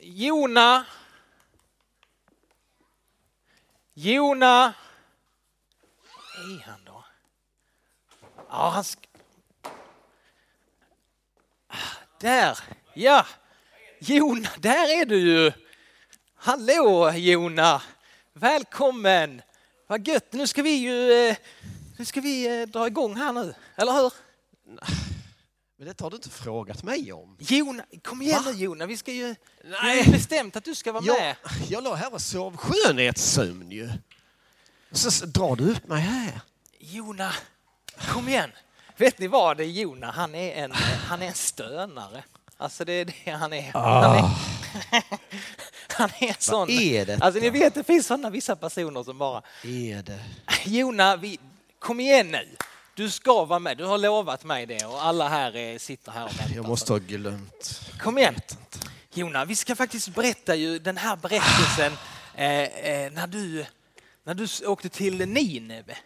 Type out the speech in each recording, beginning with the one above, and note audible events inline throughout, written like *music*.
Jona. Jona. Är han då? Ja, han sk- ah, Där, ja. Jona, där är du ju. Hallå Jona. Välkommen. Vad gött. Nu ska vi ju eh, nu ska vi eh, dra igång här nu, eller hur? Men detta har du inte frågat mig om. Jona, kom igen nu Jona. Vi ska ju... Vi Nej. ju bestämt att du ska vara med. Jag, jag låg här och sov skönhetssömn ju. Så s- drar du upp mig här. Jona, kom igen. Vet ni vad det är Jona? Han är en, han är en stönare. Alltså det är det han är. Han är, *laughs* han är en sån. är detta? Alltså ni vet det finns sådana vissa personer som bara Är det? Jona, vi, kom igen nu. Du ska vara med. Du har lovat mig det och alla här eh, sitter här och väntar. Jag måste ha glömt. Kom igen. Jona, vi ska faktiskt berätta ju den här berättelsen eh, eh, när, du, när du åkte till Nineve.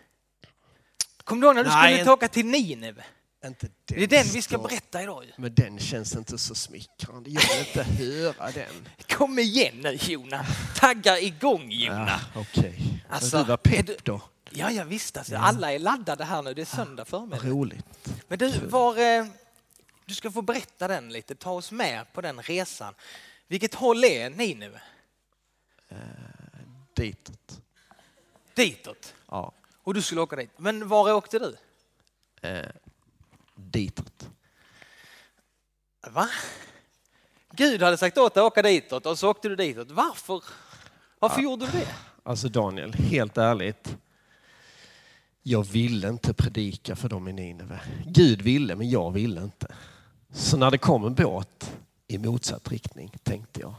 Kommer du ihåg när du Nej, skulle åka till Nineve? Inte Det är den vi ska berätta idag ju. Men den känns inte så smickrande. Jag vill inte höra den. Kom igen nu Jona. Tagga igång Jona. Ja, Okej. Alltså, Men du var är pepp du- då. Ja, ja visst alltså. Alla är laddade här nu. Det är söndag förmiddag. Roligt. Men du, var, eh, du ska få berätta den lite. Ta oss med på den resan. Vilket håll är Nineve? Ditåt. Ditåt. Ja. Och du skulle åka dit. Men var åkte du? Eh, ditåt. Va? Gud hade sagt åt dig att åka ditåt och så åkte du ditåt. Varför? Varför gjorde du det? Alltså Daniel, helt ärligt. Jag ville inte predika för dem i Nineve. Gud ville, men jag ville inte. Så när det kom en båt i motsatt riktning tänkte jag,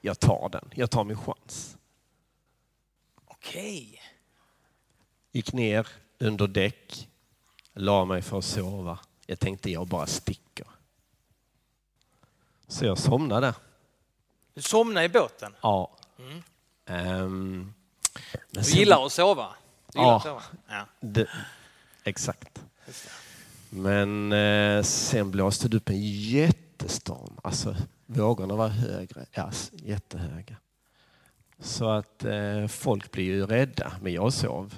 jag tar den. Jag tar min chans. Okej. Gick ner under däck, la mig för att sova. Jag tänkte jag bara sticker. Så jag somnade. Du somnade i båten. Ja. Mm. Men Du gillar att sova. Du gillar Ja. Det, exakt. det. Men eh, sen blåste det upp en jättestorm. Alltså vågorna var högre, ja, jättehöga. Så att eh, folk blir ju rädda, men jag sov.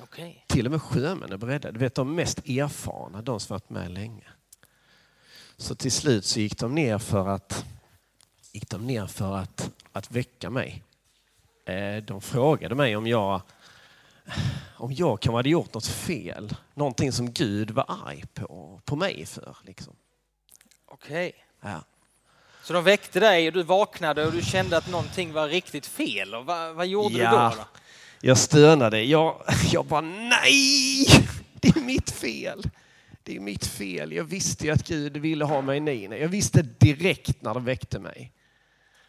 Okej. Till och med sjömännen blev rädda. Du vet de mest erfarna, de som varit med länge. Så till slut så gick de ner för att, gick de ner för att, att väcka mig. Eh, de frågade mig om jag, om jag kan hade gjort något fel. Någonting som Gud var arg på, på mig för. Liksom. Okej. Ja. Så de väckte dig och du vaknade och du kände att någonting var riktigt fel. Och vad, vad gjorde Ja. du då? då? Jag stönade. Jag, jag bara nej! Det är mitt fel. Det är mitt fel. Jag visste ju att Gud ville ha mig i Nina. Jag visste direkt när de väckte mig.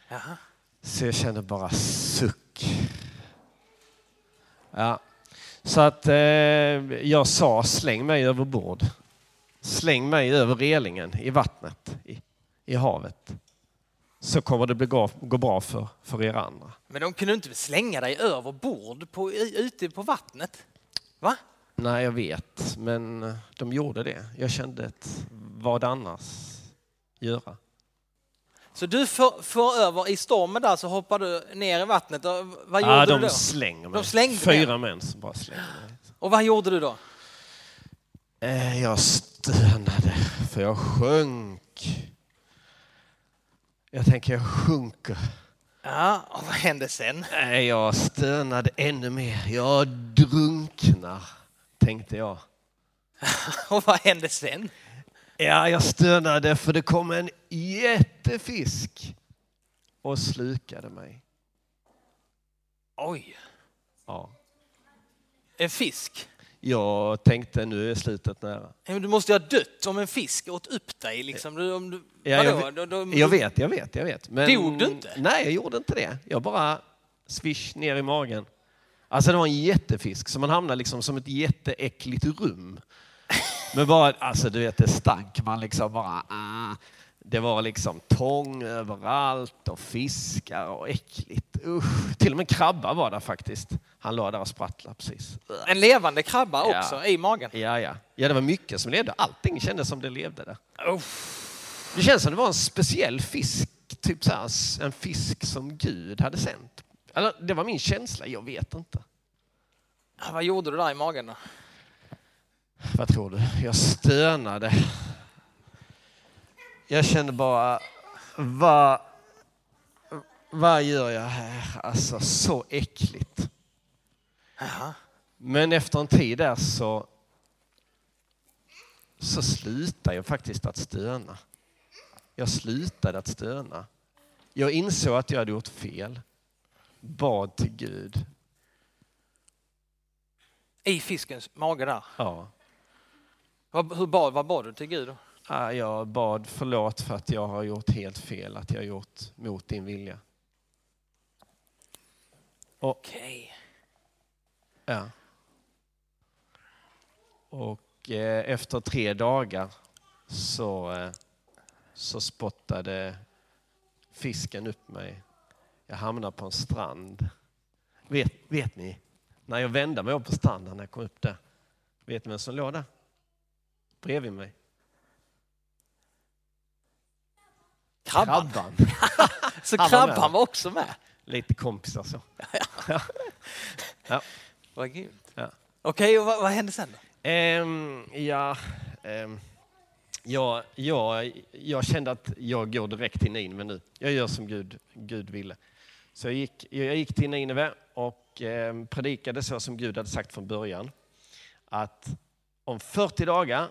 Jaha. Så jag kände bara suck. Ja. Så att eh, jag sa släng mig över bord. Släng mig över relingen i vattnet, i, i havet. Så kommer det bli gå, gå bra för, för er andra. Men de kunde inte slänga dig över bord på, ute på vattnet? Va? Nej, jag vet, men de gjorde det. Jag kände att vad annars göra? Så du för, för över i stormen där så hoppar du ner i vattnet. Och vad gjorde du de då? slänger mig. De slängde Fyra män som bara slänger mig. Och vad gjorde du då? Eh, Jag stönade för jag sjönk. Jag tänker jag sjunker. Ja, och vad hände sen? Nej, Jag stönade ännu mer. Jag drunknar, tänkte jag. *laughs* Och vad hände sen? Ja, jag stönade för det kom en jättefisk och slukade mig. Oj, Ja. en fisk. Jag tänkte nu är slutet nära. Men Du måste ju ha dött om en fisk åt upp dig. Liksom. Du, om du, Ja, jag vet. Då- Jag vet, jag vet, jag vet. Men, Dog du inte? Nej, jag gjorde inte det. Jag bara swish ner i magen. Alltså det var en jättefisk så man hamnade liksom som ett jätteäckligt rum. *laughs* Men bara, alltså du vet det stank. Man liksom bara, ah. Det var liksom tång överallt och fiskar och äckligt. Usch. Till och med krabba var där faktiskt. Han låg där och sprattlade precis. En levande krabba Ja. också i magen. Ja, ja. Ja, det var mycket som levde. Allting kändes som det levde där. Uff. Det känns som det var en speciell fisk fisk, typ så här, en fisk som Gud hade sänt. Eller, det var min känsla, jag vet inte. Vad gjorde du där i magen då? Vad tror du? Jag stönade. Jag kände bara, vad, vad gör jag här? Alltså så äckligt. Jaha. Men efter en tid där så, så slutade jag faktiskt att stöna. Jag slutade att stöna. Jag insåg att jag hade gjort fel. Bad till Gud. I fiskens mage där? Ja. Hur bad, vad bad du till Gud då? Ah, Jag bad förlåt för att jag har gjort helt fel, att jag har gjort mot din vilja. Okej. Ja. Och eh, efter tre dagar så, eh, så spottade fisken upp mig. Jag hamnade på en strand. Vet, vet ni, när jag vände mig upp på stranden när jag kom upp där, vet ni vem som låg där? Bredvid mig. Krabban? Krabban. *laughs* Så Han var krabban var också med? Lite kompisar så. *laughs* Ja. Vad grymt. Ja. Okej, och vad, vad hände sen då? Ehm, ja, ehm, ja, ja, jag kände att jag går direkt till Nineve nu. Jag gör som Gud, Gud ville. Så jag gick, jag gick till Nineve och ehm, predikade så som Gud hade sagt från början. Att om 40 dagar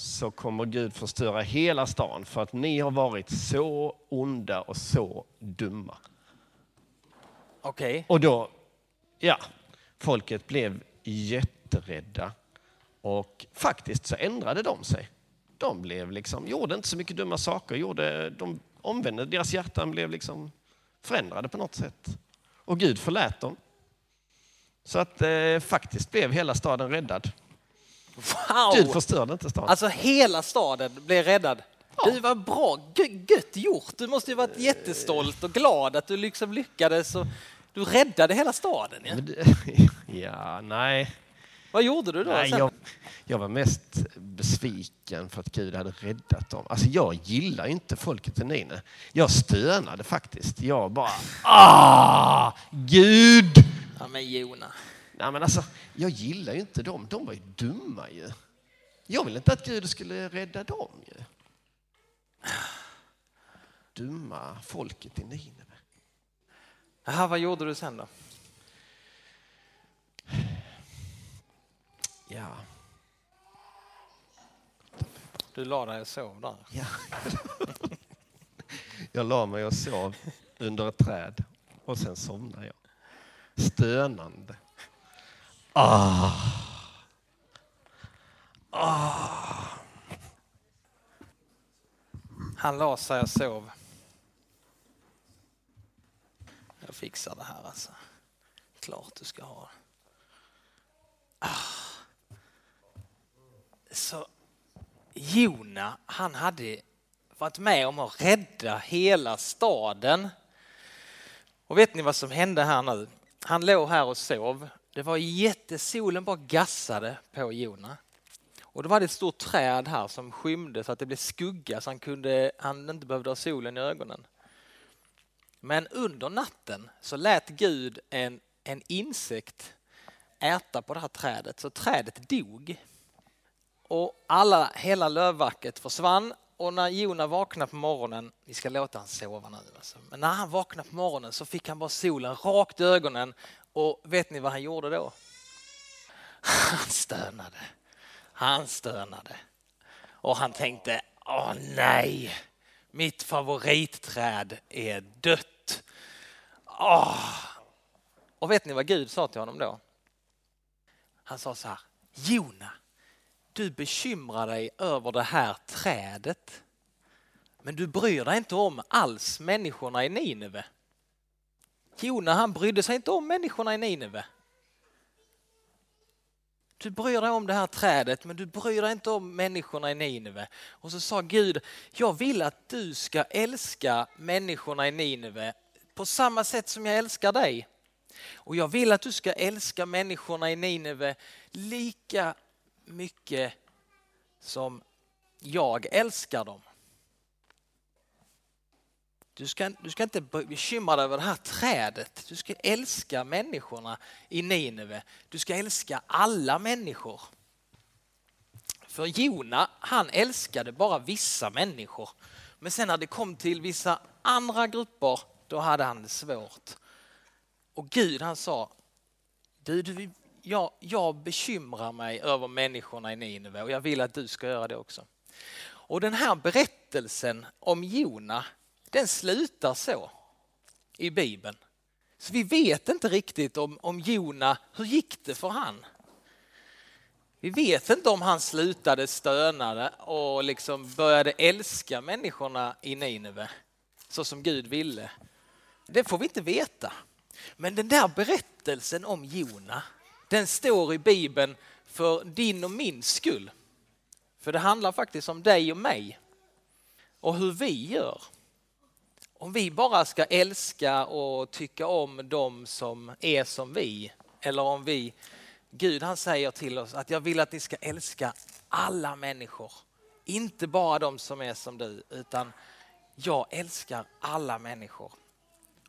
så kommer Gud förstöra hela stan för att ni har varit så onda och så dumma. Okej. Och då, ja, folket blev jätterädda. Och faktiskt så ändrade de sig. De blev liksom, gjorde inte så mycket dumma saker, gjorde, de omvände, deras hjärtan blev liksom förändrade på något sätt. Och Gud förlät dem. Så att eh, faktiskt blev hela staden räddad. Gud Wow! förstörde inte staden. Alltså hela staden blev räddad. Ja. Du var bra, Gö- gött gjort. Du måste ju varit jättestolt och glad att du liksom lyckades. Och du räddade hela staden. Ja. *laughs* Ja, nej. Vad gjorde du då? Nej, jag, jag var mest besviken för att Gud hade räddat dem. Alltså jag gillar inte folket i Nine. Jag stönade faktiskt. Jag bara, ah, Gud! Ja, men Jona. Nej, men alltså, jag gillar ju inte dem. De var ju dumma ju. Jag vill inte att Gud skulle rädda dem ju. Dumma folket i Nineve. Jaha, vad gjorde du sen då? Ja. Du la dig och sov där. ja. *laughs* jag la mig och sov under ett träd och sen somnade jag. Stönande. Ah. Ah. Han la sig och sov. Jag fixar det här alltså. Klart du ska ha. Ah. Så Jona, han hade varit med om att rädda hela staden. Och vet ni vad som hände här nu? Han låg här och sov. Det var jättesolen bara gassade på Jona. Och då var det ett stort träd här som skymde så att det blev skugga så han, kunde, han inte behövde ha solen i ögonen. Men under natten så lät Gud en, en insekt äta på det här trädet så trädet dog. Och alla, hela lövverket försvann och när Jona vaknade på morgonen, vi ska låta han sova nu alltså. men när han vaknade på morgonen så fick han bara solen rakt i ögonen och vet ni vad han gjorde då? Han stönade. Han stönade. Och han tänkte, åh nej, mitt favoritträd är dött. Åh. Och vet ni vad Gud sa till honom då? Han sa så här, Jona, du bekymrar dig över det här trädet. Men du bryr dig inte om alls människorna i Nineve. Jona han brydde sig inte om människorna i Nineve. Du bryr dig om det här trädet men du bryr dig inte om människorna i Nineve. Och så sa Gud, jag vill att du ska älska människorna i Nineve på samma sätt som jag älskar dig. Och jag vill att du ska älska människorna i Nineve lika mycket som jag älskar dem. Du ska, du ska inte bekymra dig över det här trädet. Du ska älska människorna i Nineve. Du ska älska alla människor. För Jona, han älskade bara vissa människor. Men sen när det kom till vissa andra grupper, då hade han det svårt. Och Gud han sa, du, du, jag, jag bekymrar mig över människorna i Nineve och jag vill att du ska göra det också. Och den här berättelsen om Jona, den slutar så i Bibeln. Så vi vet inte riktigt om, om Jona, hur gick det för han? Vi vet inte om han slutade stöna och liksom började älska människorna i Nineve så som Gud ville. Det får vi inte veta. Men den där berättelsen om Jona, den står i Bibeln för din och min skull. För det handlar faktiskt om dig och mig och hur vi gör. Om vi bara ska älska och tycka om dem som är som vi eller om vi Gud han säger till oss att jag vill att ni ska älska alla människor. Inte bara de som är som du utan jag älskar alla människor.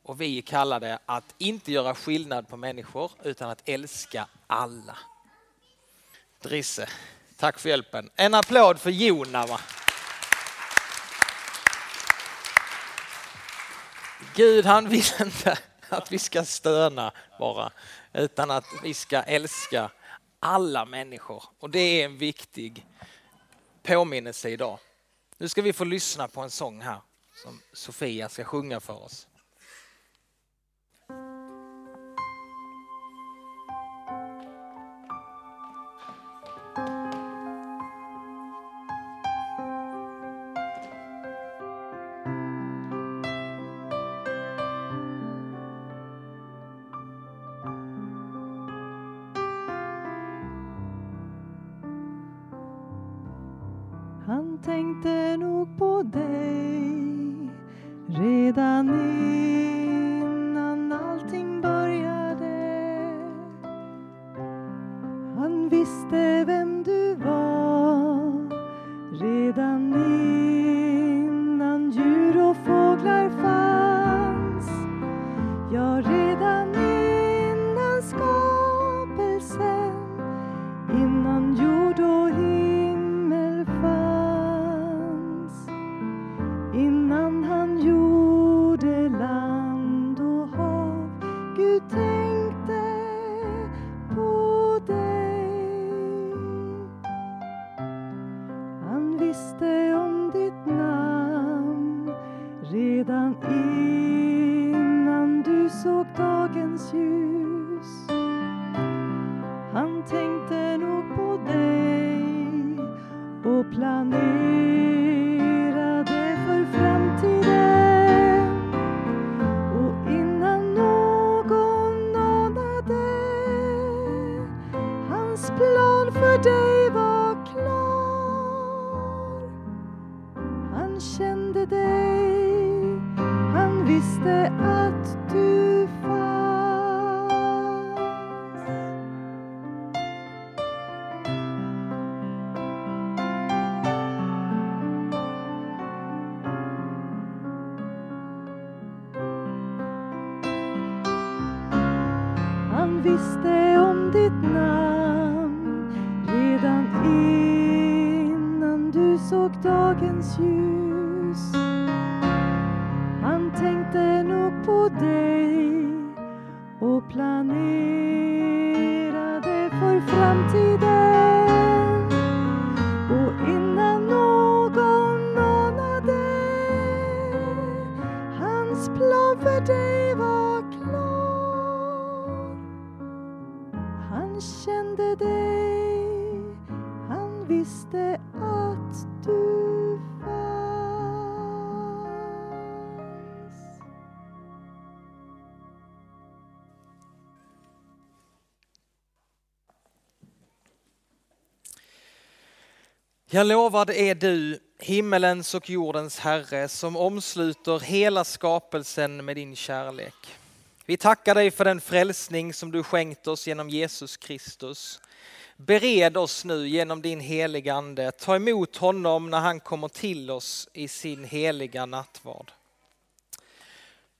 Och vi är kallade att inte göra skillnad på människor utan att älska alla. Drisse, tack för hjälpen. En applåd för Jona. Va? Gud han vill inte att vi ska stöna bara, utan att vi ska älska alla människor. Och det är en viktig påminnelse idag. Nu ska vi få lyssna på en sång här som Sofia ska sjunga för oss. Jag redan Jag lovad är du, himmelens och jordens Herre, som omsluter hela skapelsen med din kärlek. Vi tackar dig för den frälsning som du skänkt oss genom Jesus Kristus. Bered oss nu genom din heliga Ande. Ta emot honom när han kommer till oss i sin heliga nattvard.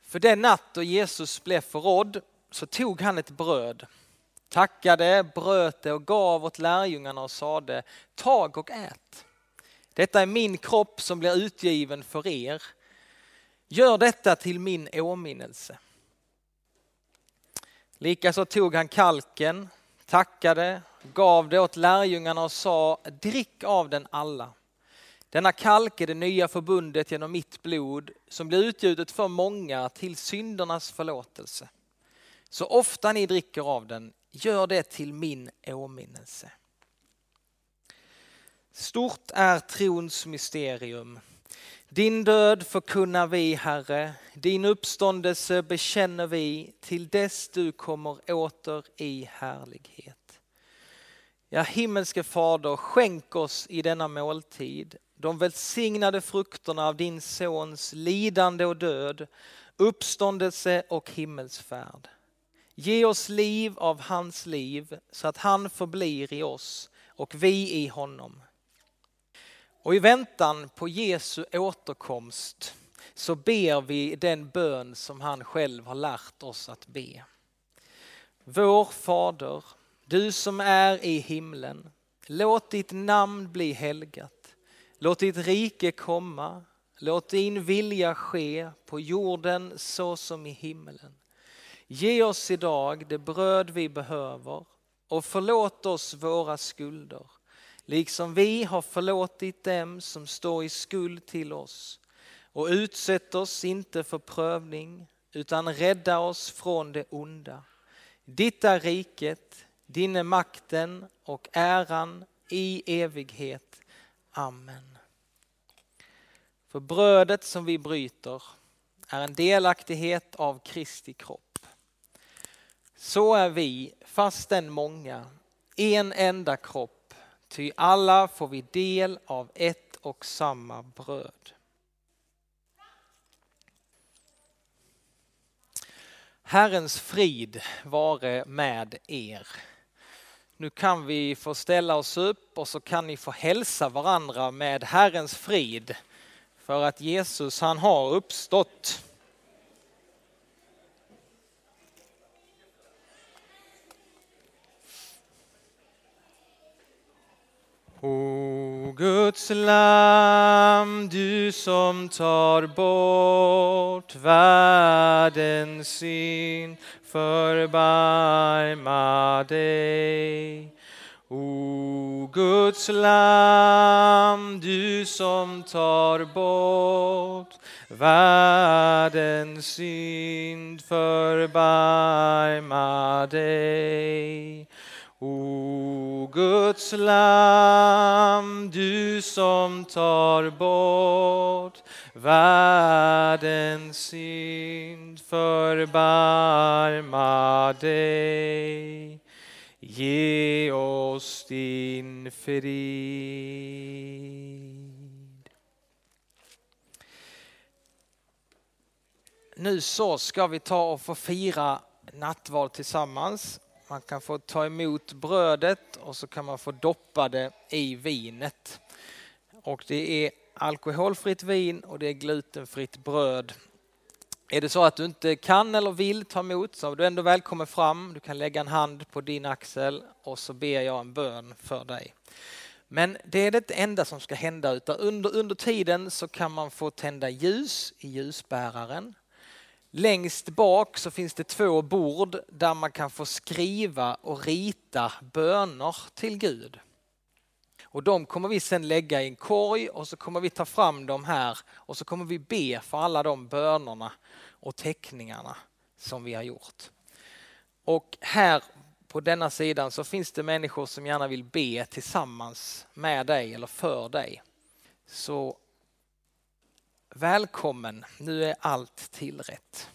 För den natt då Jesus blev förrådd så tog han ett bröd, tackade, bröt det och gav åt lärjungarna och sade tag och ät. Detta är min kropp som blir utgiven för er. Gör detta till min åminnelse. Likaså tog han kalken, tackade, gav det åt lärjungarna och sa drick av den alla. Denna kalk är det nya förbundet genom mitt blod som blir utgjutet för många till syndernas förlåtelse. Så ofta ni dricker av den, gör det till min åminnelse. Stort är trons mysterium. Din död förkunnar vi, Herre, din uppståndelse bekänner vi till dess du kommer åter i härlighet. Ja, himmelske Fader, skänk oss i denna måltid de välsignade frukterna av din sons lidande och död, uppståndelse och himmelsfärd. Ge oss liv av hans liv så att han förblir i oss och vi i honom. Och i väntan på Jesu återkomst så ber vi den bön som han själv har lärt oss att be. Vår Fader, du som är i himlen. Låt ditt namn bli helgat. Låt ditt rike komma. Låt din vilja ske på jorden så som i himlen. Ge oss idag det bröd vi behöver och förlåt oss våra skulder liksom vi har förlåtit dem som står i skuld till oss. Och utsätt oss inte för prövning utan rädda oss från det onda. Ditt är riket, din är makten och äran i evighet. Amen. För brödet som vi bryter är en delaktighet av Kristi kropp. Så är vi, fastän många, en enda kropp Ty alla får vi del av ett och samma bröd. Herrens frid vare med er. Nu kan vi få ställa oss upp och så kan ni få hälsa varandra med Herrens frid. För att Jesus han har uppstått. O Guds lam, du som tar bort världens synd, förbarma dig. O Guds lam, du som tar bort världens synd, förbarma dig. O Guds lamm, du som tar bort världens synd, förbarma dig. Ge oss din frid. Nu så ska vi ta och få fira nattvard tillsammans. Man kan få ta emot brödet och så kan man få doppa det i vinet. Och det är alkoholfritt vin och det är glutenfritt bröd. Är det så att du inte kan eller vill ta emot så är du ändå välkommen fram. Du kan lägga en hand på din axel och så ber jag en bön för dig. Men det är det enda som ska hända utan under, under tiden så kan man få tända ljus i ljusbäraren Längst bak så finns det två bord där man kan få skriva och rita böner till Gud. Och de kommer vi sen lägga i en korg och så kommer vi ta fram dem här och så kommer vi be för alla de bönerna och teckningarna som vi har gjort. Och här på denna sidan så finns det människor som gärna vill be tillsammans med dig eller för dig. Så Välkommen, nu är allt tillrätt.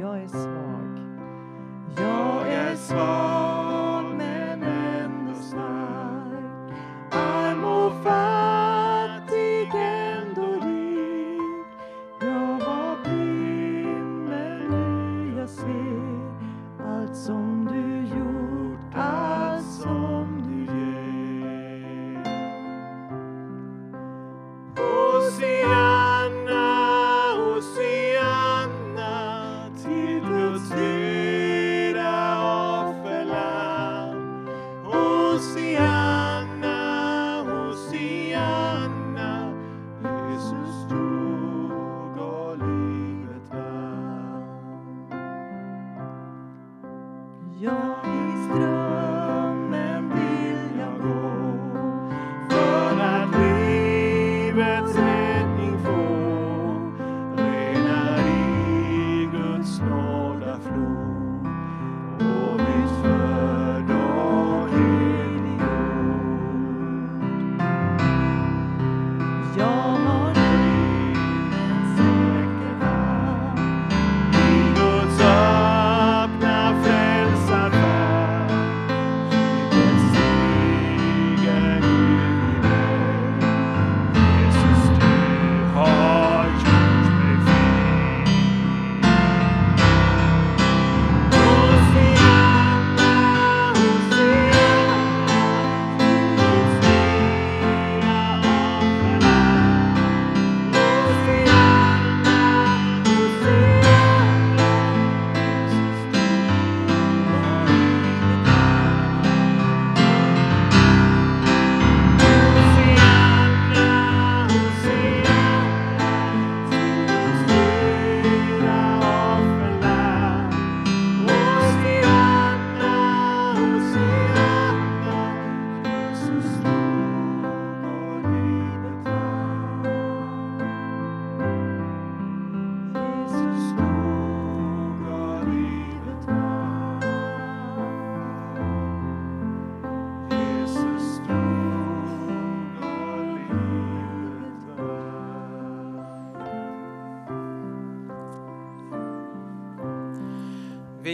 Jag är svag. Jag är svag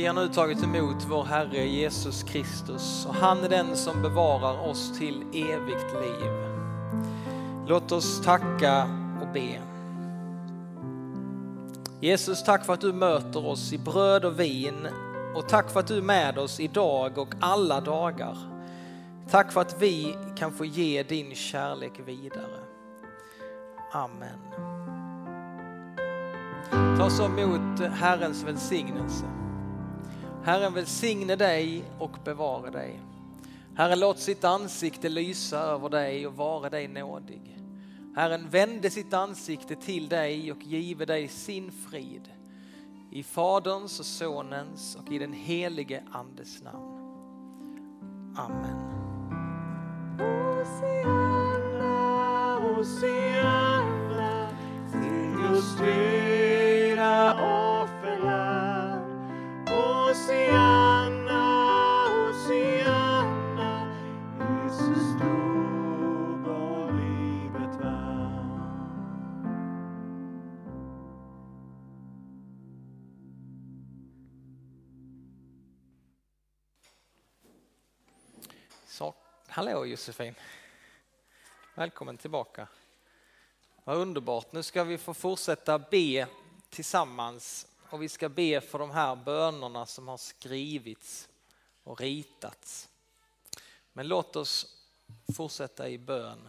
Vi har nu tagit emot vår Herre Jesus Kristus och han är den som bevarar oss till evigt liv. Låt oss tacka och be. Jesus, tack för att du möter oss i bröd och vin och tack för att du är med oss idag och alla dagar. Tack för att vi kan få ge din kärlek vidare. Amen. Ta så emot Herrens välsignelse. Herren välsigne dig och bevara dig. Herren låt sitt ansikte lysa över dig och vara dig nådig. Herren vände sitt ansikte till dig och give dig sin frid. I Faderns och Sonens och i den helige Andes namn. Amen. Hosianna, Hosianna, till Guds hallå Josefin. Välkommen tillbaka. Vad underbart. Nu ska vi få fortsätta be tillsammans och vi ska be för de här bönerna som har skrivits och ritats. Men låt oss fortsätta i bön.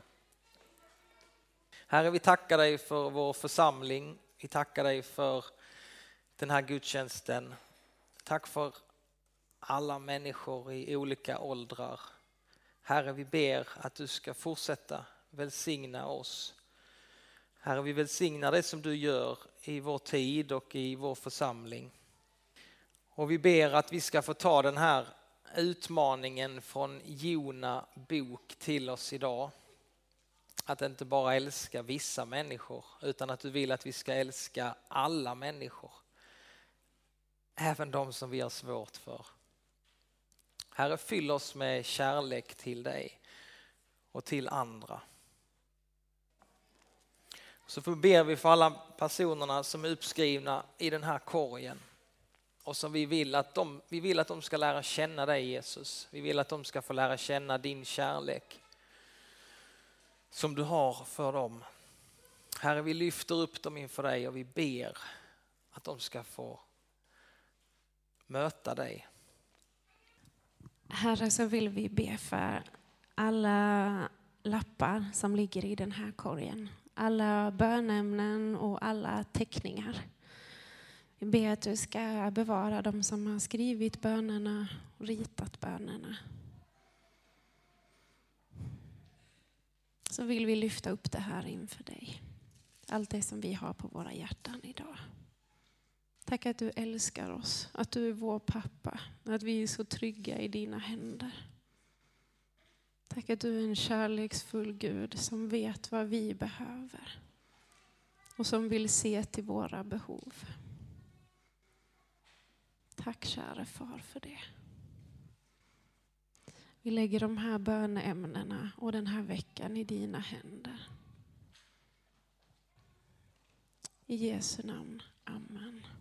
Herre, vi tackar dig för vår församling. Vi tackar dig för den här gudstjänsten. Tack för alla människor i olika åldrar. Herre, vi ber att du ska fortsätta välsigna oss. Herre, vi välsignar det som du gör i vår tid och i vår församling. Och vi ber att vi ska få ta den här utmaningen från Jona bok till oss idag. att inte bara älska vissa människor utan att du vill att vi ska älska alla människor. Även de som vi har svårt för. Herre, fyll oss med kärlek till dig och till andra. Så ber vi för alla personerna som är uppskrivna i den här korgen och som vi vill att de, vi vill att de ska lära känna dig Jesus. Vi vill att de ska få lära känna din kärlek som du har för dem. Herre, vi lyfter upp dem inför dig och vi ber att de ska få möta dig. Herre, så vill vi be för alla lappar som ligger i den här korgen. Alla bönämnen och alla teckningar. Vi ber att du ska bevara de som har skrivit bönerna och ritat bönerna. Så vill vi lyfta upp det här inför dig. Allt det som vi har på våra hjärtan idag. Tack att du älskar oss, att du är vår pappa, att vi är så trygga i dina händer. Tack att du är en kärleksfull Gud som vet vad vi behöver och som vill se till våra behov. Tack käre far för det. Vi lägger de här böneämnena och den här veckan i dina händer. I Jesu namn. Amen.